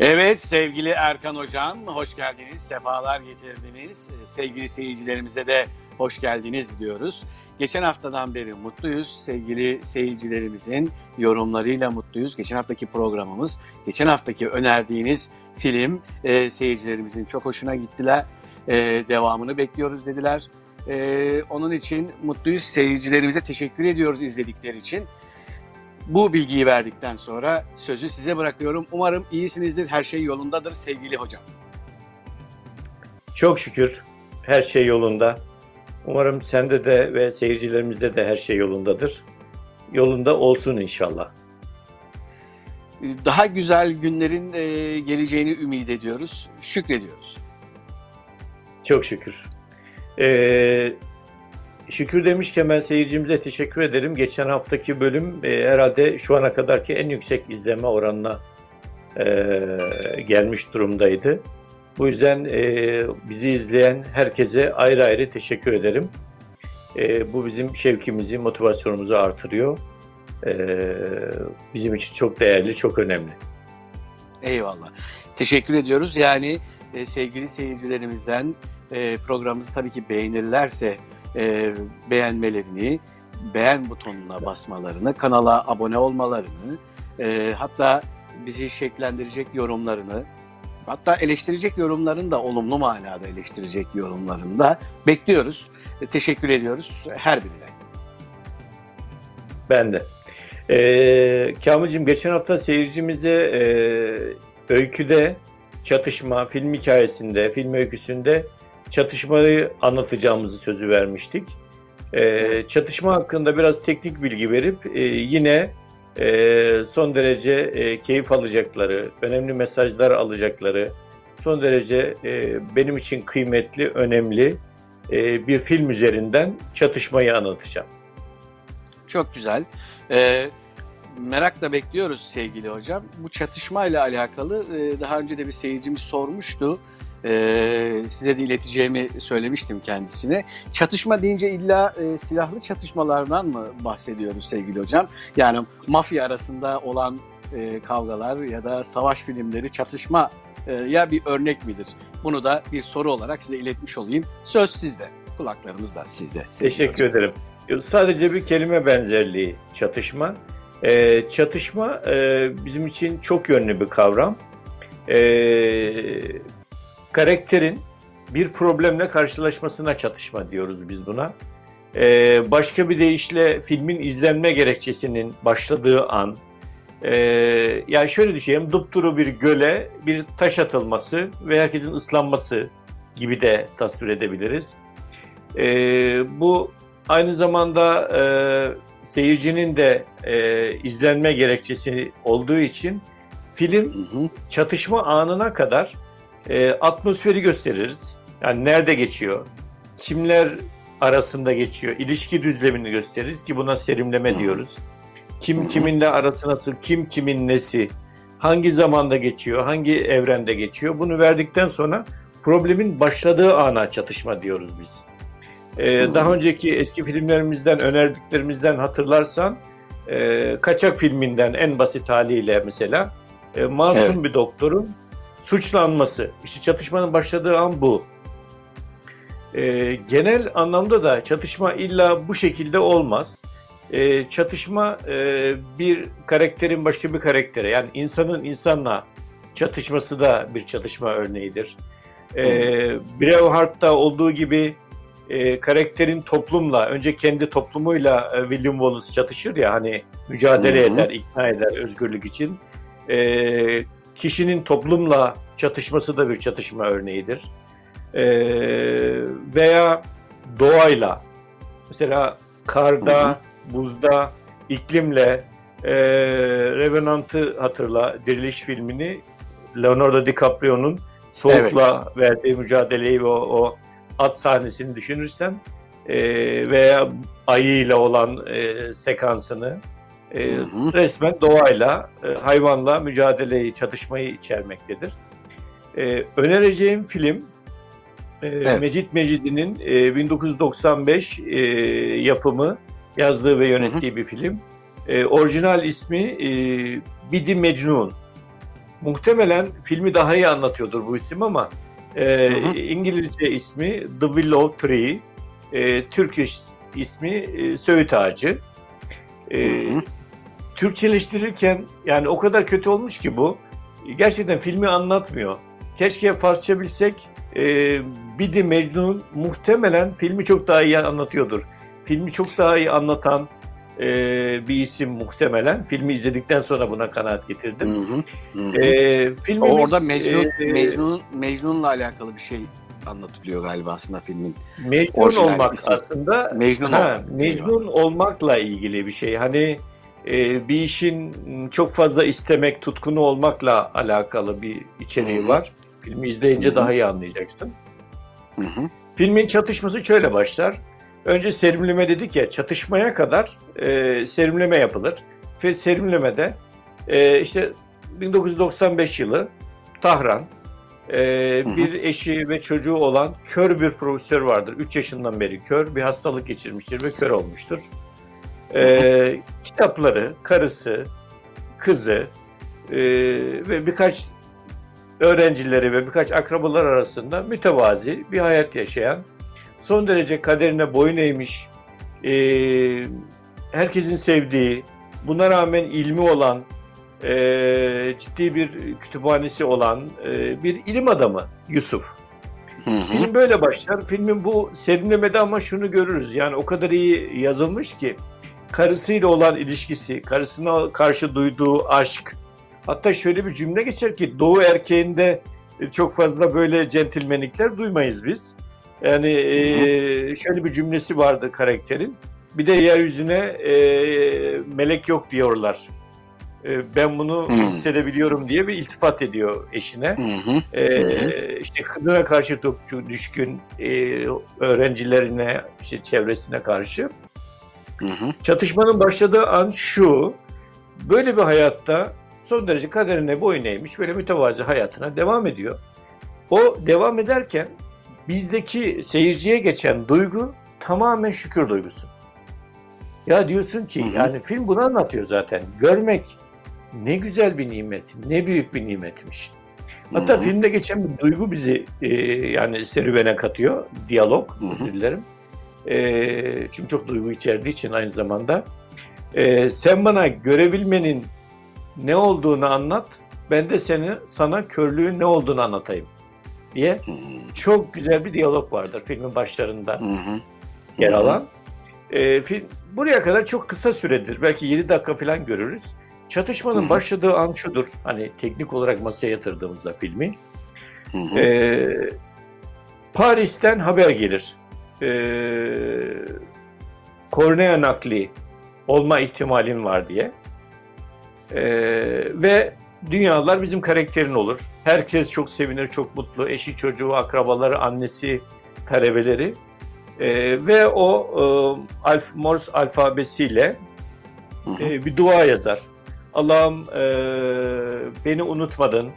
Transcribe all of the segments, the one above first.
Evet sevgili Erkan Hocam hoş geldiniz, sefalar getirdiniz. Ee, sevgili seyircilerimize de hoş geldiniz diyoruz. Geçen haftadan beri mutluyuz. Sevgili seyircilerimizin yorumlarıyla mutluyuz. Geçen haftaki programımız, geçen haftaki önerdiğiniz film e, seyircilerimizin çok hoşuna gittiler. E, devamını bekliyoruz dediler. E, onun için mutluyuz. Seyircilerimize teşekkür ediyoruz izledikleri için. Bu bilgiyi verdikten sonra sözü size bırakıyorum. Umarım iyisinizdir, her şey yolundadır sevgili hocam. Çok şükür her şey yolunda. Umarım sende de ve seyircilerimizde de her şey yolundadır. Yolunda olsun inşallah. Daha güzel günlerin e, geleceğini ümit ediyoruz, şükrediyoruz. Çok şükür. Ee, Şükür demişken ben seyircimize teşekkür ederim. Geçen haftaki bölüm e, herhalde şu ana kadarki en yüksek izleme oranına e, gelmiş durumdaydı. Bu yüzden e, bizi izleyen herkese ayrı ayrı teşekkür ederim. E, bu bizim şevkimizi, motivasyonumuzu artırıyor. E, bizim için çok değerli, çok önemli. Eyvallah. Teşekkür ediyoruz. Yani e, sevgili seyircilerimizden e, programımızı tabii ki beğenirlerse e, beğenmelerini, beğen butonuna basmalarını, kanala abone olmalarını, e, hatta bizi şekillendirecek yorumlarını, hatta eleştirecek yorumlarını da olumlu manada eleştirecek yorumlarını da bekliyoruz. E, teşekkür ediyoruz her birine. Ben de. Ee, Kamil'cim geçen hafta seyircimize e, öyküde, çatışma, film hikayesinde, film öyküsünde çatışmayı anlatacağımızı sözü vermiştik. E, çatışma hakkında biraz teknik bilgi verip e, yine e, son derece e, keyif alacakları, önemli mesajlar alacakları, son derece e, benim için kıymetli, önemli e, bir film üzerinden çatışmayı anlatacağım. Çok güzel. Ee, merakla bekliyoruz sevgili hocam. Bu çatışmayla alakalı e, daha önce de bir seyircimiz sormuştu e, size de ileteceğimi söylemiştim kendisine. Çatışma deyince illa e, silahlı çatışmalardan mı bahsediyoruz sevgili hocam? Yani mafya arasında olan e, kavgalar ya da savaş filmleri çatışma e, ya bir örnek midir? Bunu da bir soru olarak size iletmiş olayım. Söz sizde, kulaklarımız da sizde. Teşekkür hocam. ederim. Sadece bir kelime benzerliği çatışma. E, çatışma e, bizim için çok yönlü bir kavram. E, karakterin bir problemle karşılaşmasına çatışma diyoruz biz buna. Ee, başka bir deyişle filmin izlenme gerekçesinin başladığı an, e, yani şöyle düşünelim, dupduru bir göle bir taş atılması ve herkesin ıslanması gibi de tasvir edebiliriz. E, bu aynı zamanda e, seyircinin de e, izlenme gerekçesi olduğu için film çatışma anına kadar e, atmosferi gösteririz. Yani nerede geçiyor, kimler arasında geçiyor, ilişki düzlemini gösteririz ki buna serimleme diyoruz. Kim kiminle arası nasıl, kim kimin nesi, hangi zamanda geçiyor, hangi evrende geçiyor. Bunu verdikten sonra problemin başladığı ana çatışma diyoruz biz. Ee, daha önceki eski filmlerimizden, önerdiklerimizden hatırlarsan e, Kaçak filminden en basit haliyle mesela e, masum evet. bir doktorun suçlanması. İşte çatışmanın başladığı an bu. E, genel anlamda da çatışma illa bu şekilde olmaz. E, çatışma e, bir karakterin başka bir karaktere yani insanın insanla çatışması da bir çatışma örneğidir. E, Braveheart'ta olduğu gibi e, karakterin toplumla önce kendi toplumuyla e, William Wallace çatışır ya hani mücadele Hı-hı. eder, ikna eder özgürlük için. E, kişinin toplumla çatışması da bir çatışma örneğidir. E, veya doğayla, mesela karda, hı hı. buzda, iklimle, e, Revenant'ı hatırla, Diriliş filmini, Leonardo DiCaprio'nun soğukla evet. verdiği mücadeleyi ve o, o at sahnesini düşünürsen e, veya ayıyla olan e, sekansını e, hı hı. resmen doğayla, e, hayvanla mücadeleyi, çatışmayı içermektedir. E, önereceğim film e, evet. Mecit Mecidi'nin e, 1995 e, yapımı, yazdığı ve yönettiği hı hı. bir film. E, orijinal ismi e, Bidi Mecnun. Muhtemelen filmi daha iyi anlatıyordur bu isim ama e, İngilizce ismi The Willow Tree, e, Turkish ismi e, Söğüt Ağacı. E, Türkçeleştirirken yani o kadar kötü olmuş ki bu. Gerçekten filmi anlatmıyor. Keşke Farsça bilsek. E, Bidi Mecnun muhtemelen filmi çok daha iyi anlatıyordur. Filmi çok daha iyi anlatan e, bir isim muhtemelen. Filmi izledikten sonra buna kanaat getirdim. Hı hı. Hı E, filmimiz, Orada Mecnun, e, Mecnun, Mecnun'la alakalı bir şey anlatılıyor galiba aslında filmin. Mecnun olmak ismi. aslında Mecnun, ha, olmak. Mecnun olmakla ilgili bir şey. Hani bir işin çok fazla istemek, tutkunu olmakla alakalı bir içeriği var. Filmi izleyince Hı-hı. daha iyi anlayacaksın. Hı-hı. Filmin çatışması şöyle başlar. Önce serimleme dedik ya, çatışmaya kadar e, serimleme yapılır. Ve serimlemede e, işte 1995 yılı Tahran, e, bir eşi ve çocuğu olan kör bir profesör vardır. 3 yaşından beri kör, bir hastalık geçirmiştir ve kör olmuştur e, kitapları, karısı, kızı e, ve birkaç öğrencileri ve birkaç akrabalar arasında mütevazi bir hayat yaşayan, son derece kaderine boyun eğmiş, e, herkesin sevdiği, buna rağmen ilmi olan, e, ciddi bir kütüphanesi olan e, bir ilim adamı Yusuf. Hı hı. Film böyle başlar. Filmin bu serinlemede ama şunu görürüz. Yani o kadar iyi yazılmış ki karısıyla olan ilişkisi, karısına karşı duyduğu aşk. Hatta şöyle bir cümle geçer ki doğu erkeğinde çok fazla böyle centilmenlikler duymayız biz. Yani e, şöyle bir cümlesi vardı karakterin. Bir de yeryüzüne e, melek yok diyorlar. E, ben bunu hmm. hissedebiliyorum diye bir iltifat ediyor eşine. Hmm. E, işte kızına karşı çok düşkün, e, öğrencilerine, işte çevresine karşı. Hı hı. Çatışmanın başladığı an şu, böyle bir hayatta son derece kaderine boyun eğmiş, böyle mütevazi hayatına devam ediyor. O devam ederken bizdeki seyirciye geçen duygu tamamen şükür duygusu. Ya diyorsun ki hı hı. yani film bunu anlatıyor zaten. Görmek ne güzel bir nimet, ne büyük bir nimetmiş. Hatta hı hı. filmde geçen bir duygu bizi e, yani serüvene katıyor. Diyalog, özür dilerim. E, çünkü çok duygu içerdiği için aynı zamanda. E, sen bana görebilmenin ne olduğunu anlat, ben de seni sana körlüğün ne olduğunu anlatayım diye hı çok güzel bir diyalog vardır filmin başlarında hı yer alan. E, film, buraya kadar çok kısa süredir, belki 7 dakika falan görürüz. Çatışmanın başladığı an şudur, hani teknik olarak masaya yatırdığımızda filmi. E, Paris'ten haber gelir e, kornea nakli olma ihtimalin var diye. E, ve dünyalar bizim karakterin olur. Herkes çok sevinir, çok mutlu. Eşi, çocuğu, akrabaları, annesi, talebeleri. E, ve o e, alf, Morse alfabesiyle e, bir dua yazar. Allah'ım e, beni unutmadın,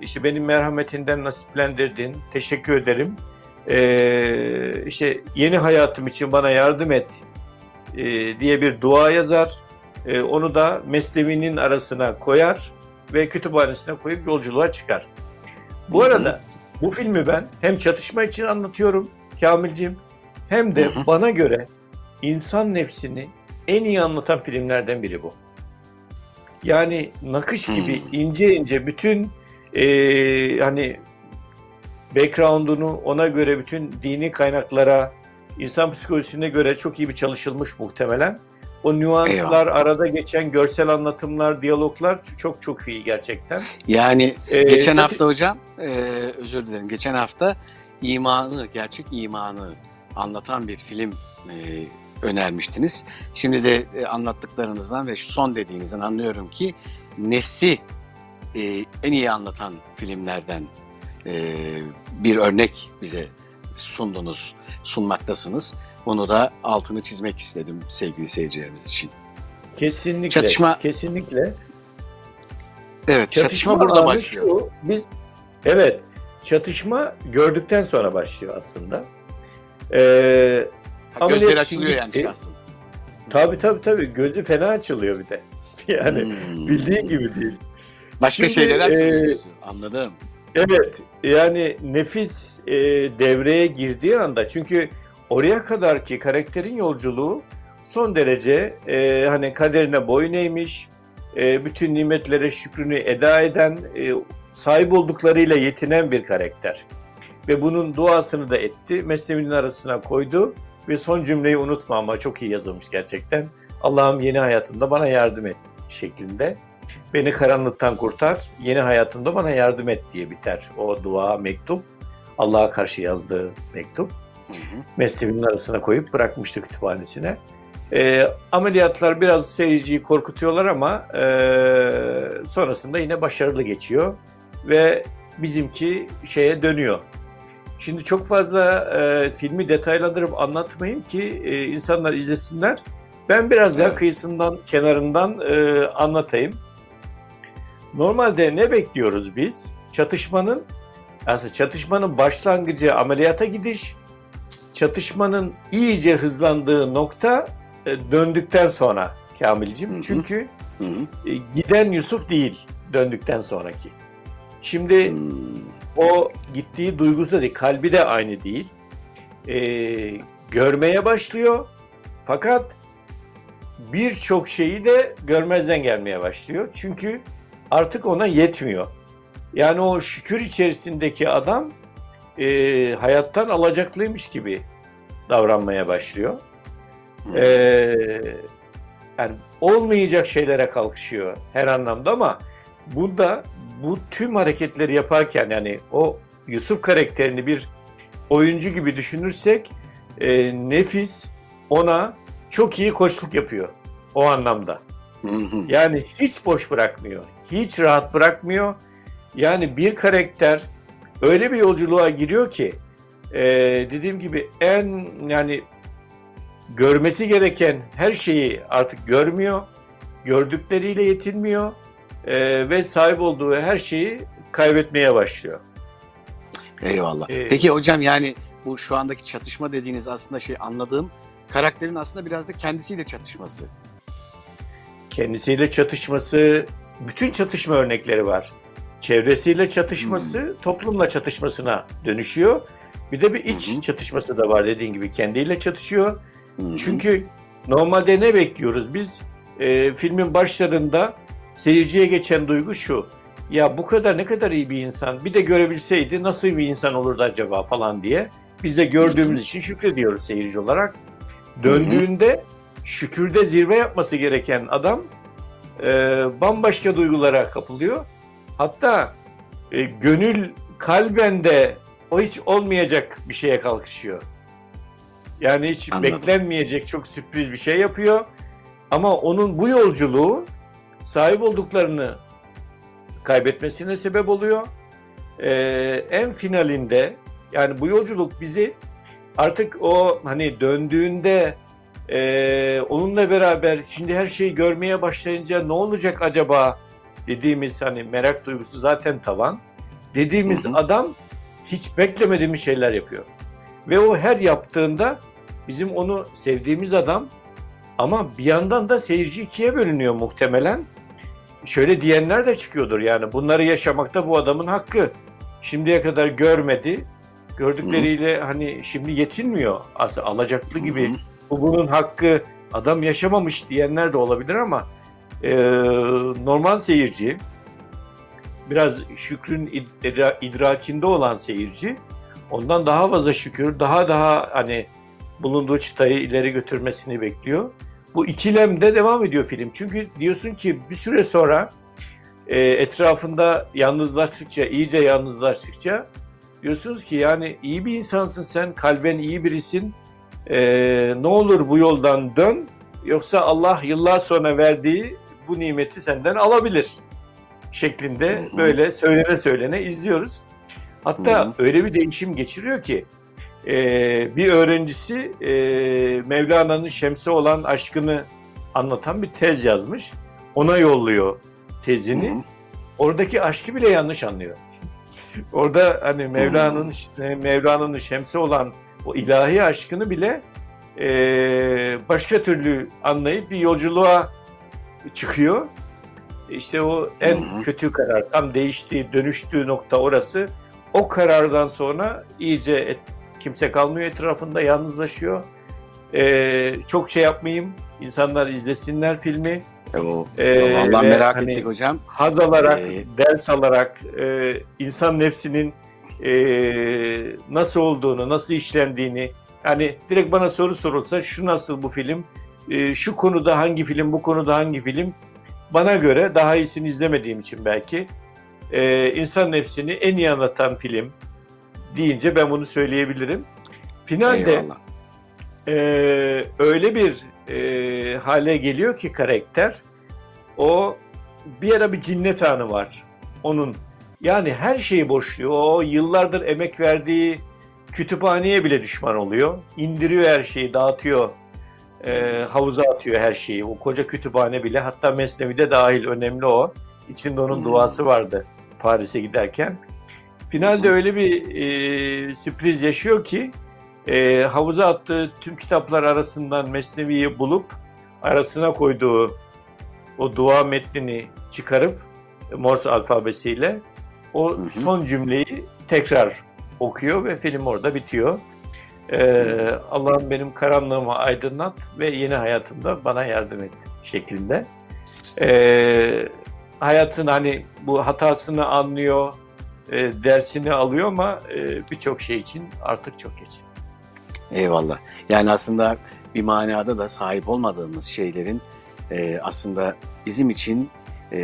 işte benim merhametinden nasiplendirdin, teşekkür ederim e, işte yeni hayatım için bana yardım et e, diye bir dua yazar. E, onu da meslevinin arasına koyar ve kütüphanesine koyup yolculuğa çıkar. Bu arada bu filmi ben hem çatışma için anlatıyorum Kamilciğim hem de bana göre insan nefsini en iyi anlatan filmlerden biri bu. Yani nakış gibi ince ince bütün e, hani background'unu ona göre bütün dini kaynaklara, insan psikolojisine göre çok iyi bir çalışılmış muhtemelen. O nüanslar, Eyvallah. arada geçen görsel anlatımlar, diyaloglar çok çok iyi gerçekten. Yani ee, geçen hafta hocam, e, özür dilerim, geçen hafta imanı, gerçek imanı anlatan bir film e, önermiştiniz. Şimdi de e, anlattıklarınızdan ve şu son dediğinizden anlıyorum ki nefsi e, en iyi anlatan filmlerden e, bir örnek bize sundunuz, sunmaktasınız. Onu da altını çizmek istedim sevgili seyircilerimiz için. Kesinlikle. Çatışma kesinlikle. Evet, çatışma, çatışma burada başlıyor. Şu, biz evet, çatışma gördükten sonra başlıyor aslında. Ee, ha, gözleri açılıyor yani şahsın. Tabii tabii tabii gözü fena açılıyor bir de. Yani hmm. bildiğin gibi değil. Başka Şimdi, şeyler e, Anladım. Evet yani nefis e, devreye girdiği anda çünkü oraya kadar ki karakterin yolculuğu son derece e, hani kaderine boyun eğmiş, e, bütün nimetlere şükrünü eda eden, e, sahip olduklarıyla yetinen bir karakter. Ve bunun duasını da etti, mesleğinin arasına koydu ve son cümleyi unutma ama çok iyi yazılmış gerçekten. Allah'ım yeni hayatımda bana yardım et şeklinde. Beni karanlıktan kurtar, yeni hayatımda bana yardım et diye biter o dua, mektup. Allah'a karşı yazdığı mektup. Hı arasına koyup bırakmıştı kütüphanesine. E, ameliyatlar biraz seyirciyi korkutuyorlar ama e, sonrasında yine başarılı geçiyor ve bizimki şeye dönüyor. Şimdi çok fazla e, filmi detaylandırıp anlatmayayım ki e, insanlar izlesinler. Ben biraz daha kıyısından, kenarından e, anlatayım. Normalde ne bekliyoruz biz? Çatışmanın aslında çatışmanın başlangıcı ameliyata gidiş, çatışmanın iyice hızlandığı nokta e, döndükten sonra Kamil'cim. Çünkü hı hı. E, giden Yusuf değil döndükten sonraki. Şimdi hı. o gittiği duygusu da değil, kalbi de aynı değil. Ee, görmeye başlıyor. Fakat birçok şeyi de görmezden gelmeye başlıyor. Çünkü artık ona yetmiyor. Yani o şükür içerisindeki adam e, hayattan alacaklıymış gibi davranmaya başlıyor. E, yani olmayacak şeylere kalkışıyor her anlamda ama bunda bu tüm hareketleri yaparken yani o Yusuf karakterini bir oyuncu gibi düşünürsek e, Nefis ona çok iyi koçluk yapıyor o anlamda. Yani hiç boş bırakmıyor, hiç rahat bırakmıyor. Yani bir karakter öyle bir yolculuğa giriyor ki e, dediğim gibi en yani görmesi gereken her şeyi artık görmüyor, gördükleriyle yetinmiyor e, ve sahip olduğu her şeyi kaybetmeye başlıyor. Eyvallah. Ee, Peki hocam yani bu şu andaki çatışma dediğiniz aslında şey anladığım karakterin aslında biraz da kendisiyle çatışması. Kendisiyle çatışması, bütün çatışma örnekleri var. Çevresiyle çatışması, hmm. toplumla çatışmasına dönüşüyor. Bir de bir iç hmm. çatışması da var dediğin gibi. Kendiyle çatışıyor. Hmm. Çünkü normalde ne bekliyoruz biz? E, filmin başlarında seyirciye geçen duygu şu. Ya bu kadar ne kadar iyi bir insan. Bir de görebilseydi nasıl bir insan olurdu acaba falan diye. Biz de gördüğümüz için şükrediyoruz seyirci olarak. Döndüğünde şükürde zirve yapması gereken adam e, bambaşka duygulara kapılıyor. Hatta e, gönül kalben de o hiç olmayacak bir şeye kalkışıyor. Yani hiç Anladım. beklenmeyecek çok sürpriz bir şey yapıyor. Ama onun bu yolculuğu sahip olduklarını kaybetmesine sebep oluyor. Ee, en finalinde yani bu yolculuk bizi artık o hani döndüğünde e, onunla beraber şimdi her şeyi görmeye başlayınca ne olacak acaba dediğimiz hani merak duygusu zaten tavan. Dediğimiz hı hı. adam hiç beklemediğimiz şeyler yapıyor. Ve o her yaptığında bizim onu sevdiğimiz adam ama bir yandan da seyirci ikiye bölünüyor muhtemelen. Şöyle diyenler de çıkıyordur yani bunları yaşamakta bu adamın hakkı. Şimdiye kadar görmedi. Gördükleriyle hani şimdi yetinmiyor. Aslında alacaklı gibi. Bu bunun hakkı. Adam yaşamamış diyenler de olabilir ama e, normal seyirci biraz şükrün idra- idrakinde olan seyirci ondan daha fazla şükür, daha daha hani bulunduğu çıtayı ileri götürmesini bekliyor. Bu ikilemde devam ediyor film. Çünkü diyorsun ki bir süre sonra e, etrafında yalnızlaştıkça, iyice yalnızlaştıkça diyorsunuz ki yani iyi bir insansın sen, kalben iyi birisin. E, ne olur bu yoldan dön yoksa Allah yıllar sonra verdiği bu nimeti senden alabilir şeklinde böyle söylene söylene izliyoruz. Hatta öyle bir değişim geçiriyor ki e, bir öğrencisi e, Mevlana'nın Şems'e olan aşkını anlatan bir tez yazmış. Ona yolluyor tezini. Oradaki aşkı bile yanlış anlıyor. Orada hani Mevlana'nın Mevlana'nın Şems'e olan o ilahi aşkını bile e, başka türlü anlayıp bir yolculuğa çıkıyor. İşte o en hı hı. kötü karar, tam değiştiği, dönüştüğü nokta orası. O karardan sonra iyice et, kimse kalmıyor etrafında, yalnızlaşıyor. Ee, çok şey yapmayayım, insanlar izlesinler filmi. O, ee, vallahi merak hani, ettik hocam. Haz alarak, ee, ders alarak, e, insan nefsinin e, nasıl olduğunu, nasıl işlendiğini, yani direkt bana soru sorulsa şu nasıl bu film, e, şu konuda hangi film, bu konuda hangi film, bana göre daha iyisini izlemediğim için belki e, insan nefsini en iyi anlatan film deyince ben bunu söyleyebilirim. Finalde e, öyle bir e, hale geliyor ki karakter o bir ara bir cinnet anı var onun. Yani her şeyi boşluyor. O yıllardır emek verdiği kütüphaneye bile düşman oluyor. İndiriyor her şeyi, dağıtıyor e, havuza atıyor her şeyi. O koca kütüphane bile hatta Mesnevi de dahil önemli o. İçinde onun hmm. duası vardı Paris'e giderken. Finalde öyle bir e, sürpriz yaşıyor ki e, havuza attığı tüm kitaplar arasından Mesnevi'yi bulup arasına koyduğu o dua metnini çıkarıp Morse alfabesiyle o son cümleyi tekrar okuyor ve film orada bitiyor. Ee, Allah'ım benim karanlığımı aydınlat ve yeni hayatımda bana yardım et şeklinde. Ee, hayatın hani bu hatasını anlıyor, e, dersini alıyor ama e, birçok şey için artık çok geç. Eyvallah. Yani aslında bir manada da sahip olmadığımız şeylerin e, aslında bizim için e,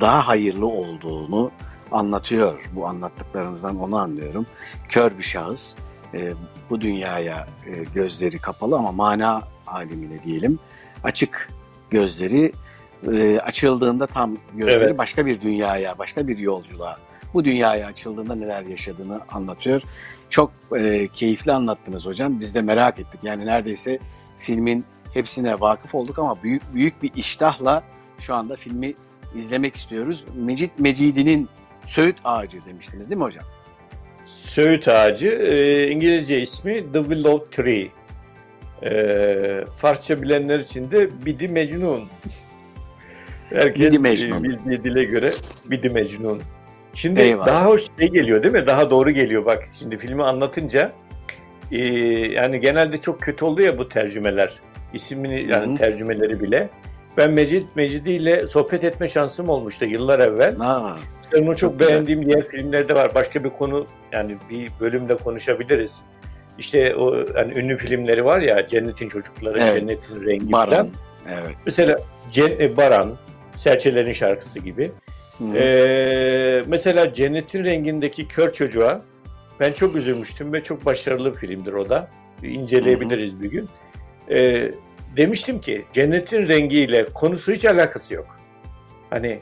daha hayırlı olduğunu anlatıyor. Bu anlattıklarınızdan onu anlıyorum. Kör bir şahıs e, bu dünyaya e, gözleri kapalı ama mana alemine diyelim açık gözleri e, açıldığında tam gözleri evet. başka bir dünyaya, başka bir yolculuğa, bu dünyaya açıldığında neler yaşadığını anlatıyor. Çok e, keyifli anlattınız hocam. Biz de merak ettik. Yani neredeyse filmin hepsine vakıf olduk ama büyük büyük bir iştahla şu anda filmi izlemek istiyoruz. Mecit Mecidi'nin Söğüt Ağacı demiştiniz değil mi hocam? Söğüt ağacı, e, İngilizce ismi The Willow Tree. E, Farsça bilenler için de Bidi Mecnun. Herkes Bidi Mecnun. bildiği dile göre Bidi Mecnun. Şimdi Eyvallah. daha hoş şey geliyor değil mi? Daha doğru geliyor bak. Şimdi filmi anlatınca e, yani genelde çok kötü oluyor ya bu tercümeler. İsmini yani Hı-hı. tercümeleri bile. Ben Mecid Mecidi ile sohbet etme şansım olmuştu yıllar evvel. Ha, Onu çok, çok beğendiğim diğer filmlerde var. Başka bir konu yani bir bölümde konuşabiliriz. İşte o yani ünlü filmleri var ya Cennetin Çocukları, evet. Cennetin Rengi Baran. Falan. Evet. Mesela Cen Baran, Serçelerin şarkısı gibi. Ee, mesela Cennetin Rengi'ndeki kör çocuğa ben çok üzülmüştüm ve çok başarılı bir filmdir o da. İnceleyebiliriz Hı-hı. bir gün. Ee, demiştim ki cennetin rengiyle konusu hiç alakası yok. Hani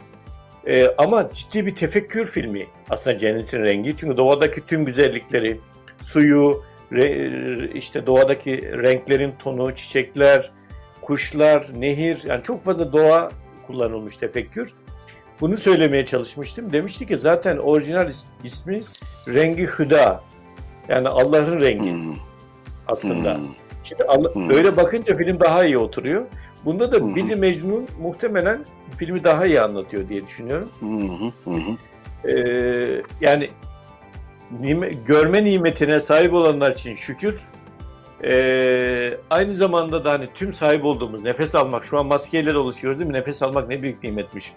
e, ama ciddi bir tefekkür filmi aslında cennetin rengi. Çünkü doğadaki tüm güzellikleri, suyu, re, işte doğadaki renklerin tonu, çiçekler, kuşlar, nehir yani çok fazla doğa kullanılmış tefekkür. Bunu söylemeye çalışmıştım. Demişti ki zaten orijinal ismi rengi hüda. Yani Allah'ın rengi hmm. aslında. Hmm. Şimdi hmm. öyle bakınca film daha iyi oturuyor. Bunda da hmm. Billy Mecnun muhtemelen filmi daha iyi anlatıyor diye düşünüyorum. Hmm. Hmm. Ee, yani nime, görme nimetine sahip olanlar için şükür. Ee, aynı zamanda da hani tüm sahip olduğumuz nefes almak, şu an maskeyle dolaşıyoruz değil mi? Nefes almak ne büyük nimetmiş.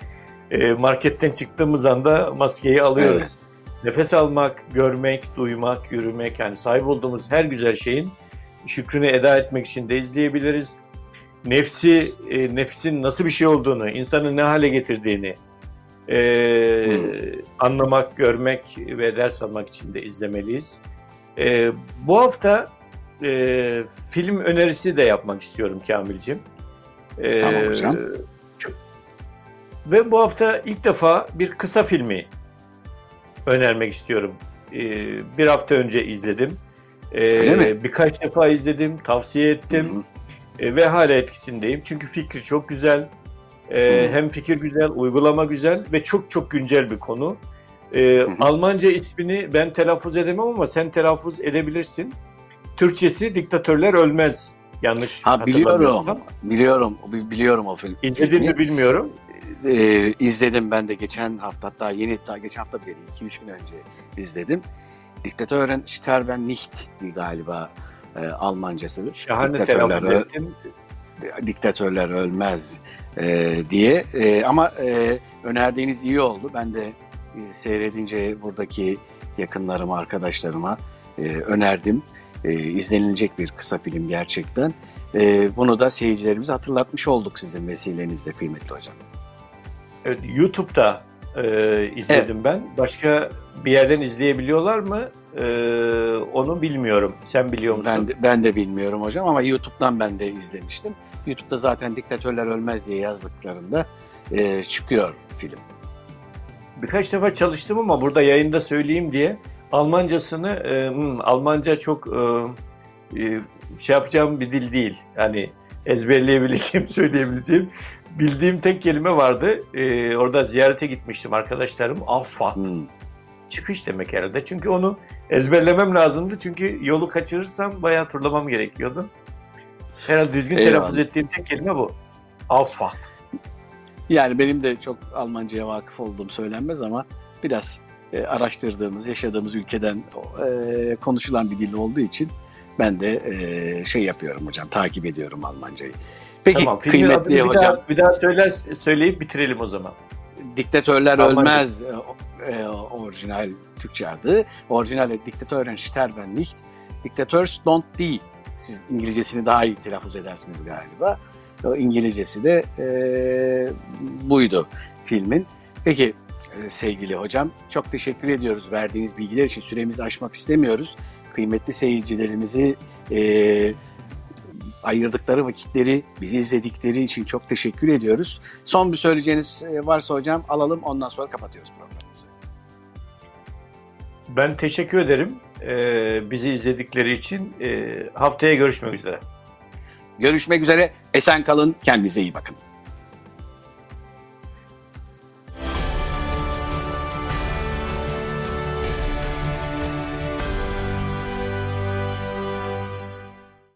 Ee, marketten çıktığımız anda maskeyi alıyoruz. Evet. Nefes almak, görmek, duymak, yürümek yani sahip olduğumuz her güzel şeyin şükrünü eda etmek için de izleyebiliriz. Nefsi, e, nefsin nasıl bir şey olduğunu, insanı ne hale getirdiğini e, hmm. anlamak, görmek ve ders almak için de izlemeliyiz. E, bu hafta e, film önerisi de yapmak istiyorum Kamil'cim. E, tamam hocam. Ve bu hafta ilk defa bir kısa filmi önermek istiyorum. E, bir hafta önce izledim. Ee? Birkaç defa izledim, tavsiye ettim e, ve hala etkisindeyim. Çünkü fikri çok güzel, e, hem fikir güzel, uygulama güzel ve çok çok güncel bir konu. E, Almanca ismini ben telaffuz edemem ama sen telaffuz edebilirsin. Türkçesi Diktatörler Ölmez. Yanlış ha, biliyorum. Biliyorum. Biliyorum o film. İzledin mi bilmiyorum. e, izledim ben de geçen hafta hatta yeni daha geçen hafta bile değil 2-3 gün önce izledim. Diktatörün Sterben Nicht'ti galiba e, Almancası. Şahane telaffuz ettin. diktatörler ölmez e, diye e, ama e, önerdiğiniz iyi oldu. Ben de e, seyredince buradaki yakınlarıma, arkadaşlarıma e, önerdim. E, izlenilecek bir kısa film gerçekten. E, bunu da seyircilerimize hatırlatmış olduk sizin vesilenizle kıymetli hocam. Evet, YouTube'da e, izledim ben. Başka bir yerden izleyebiliyorlar mı? E, onu bilmiyorum. Sen biliyor musun? Ben de, ben de bilmiyorum hocam ama YouTube'dan ben de izlemiştim. YouTube'da zaten diktatörler ölmez diye yazdıklarında e, çıkıyor film. Birkaç defa çalıştım ama burada yayında söyleyeyim diye Almancasını e, hmm, Almanca çok e, e, şey yapacağım bir dil değil. Yani ezberleyebileceğim, söyleyebileceğim. Bildiğim tek kelime vardı. E, orada ziyarete gitmiştim arkadaşlarım. Alfat. Hmm. Çıkış demek herhalde. Çünkü onu ezberlemem lazımdı. Çünkü yolu kaçırırsam bayağı turlamam gerekiyordu. Herhalde düzgün Eyvallah. telaffuz ettiğim tek kelime bu. Alfat. Yani benim de çok Almanca'ya vakıf olduğum söylenmez ama biraz e, araştırdığımız, yaşadığımız ülkeden e, konuşulan bir dil olduğu için ben de e, şey yapıyorum hocam, takip ediyorum Almancayı. Peki tamam, kıymetli bir hocam, Daha, bir daha söyler, söyleyip bitirelim o zaman. diktatörler Almanca. ölmez e, orijinal Türkçe adı. Orijinal Diktatörün sterben nicht. Diktators don't die. Siz İngilizcesini daha iyi telaffuz edersiniz galiba. O İngilizcesi de e, buydu filmin. Peki sevgili hocam çok teşekkür ediyoruz verdiğiniz bilgiler için. Süremizi aşmak istemiyoruz. Kıymetli seyircilerimizi e, ayırdıkları vakitleri, bizi izledikleri için çok teşekkür ediyoruz. Son bir söyleyeceğiniz e, varsa hocam alalım ondan sonra kapatıyoruz programımızı. Ben teşekkür ederim ee, bizi izledikleri için. Ee, haftaya görüşmek üzere. Görüşmek üzere. Esen kalın. Kendinize iyi bakın.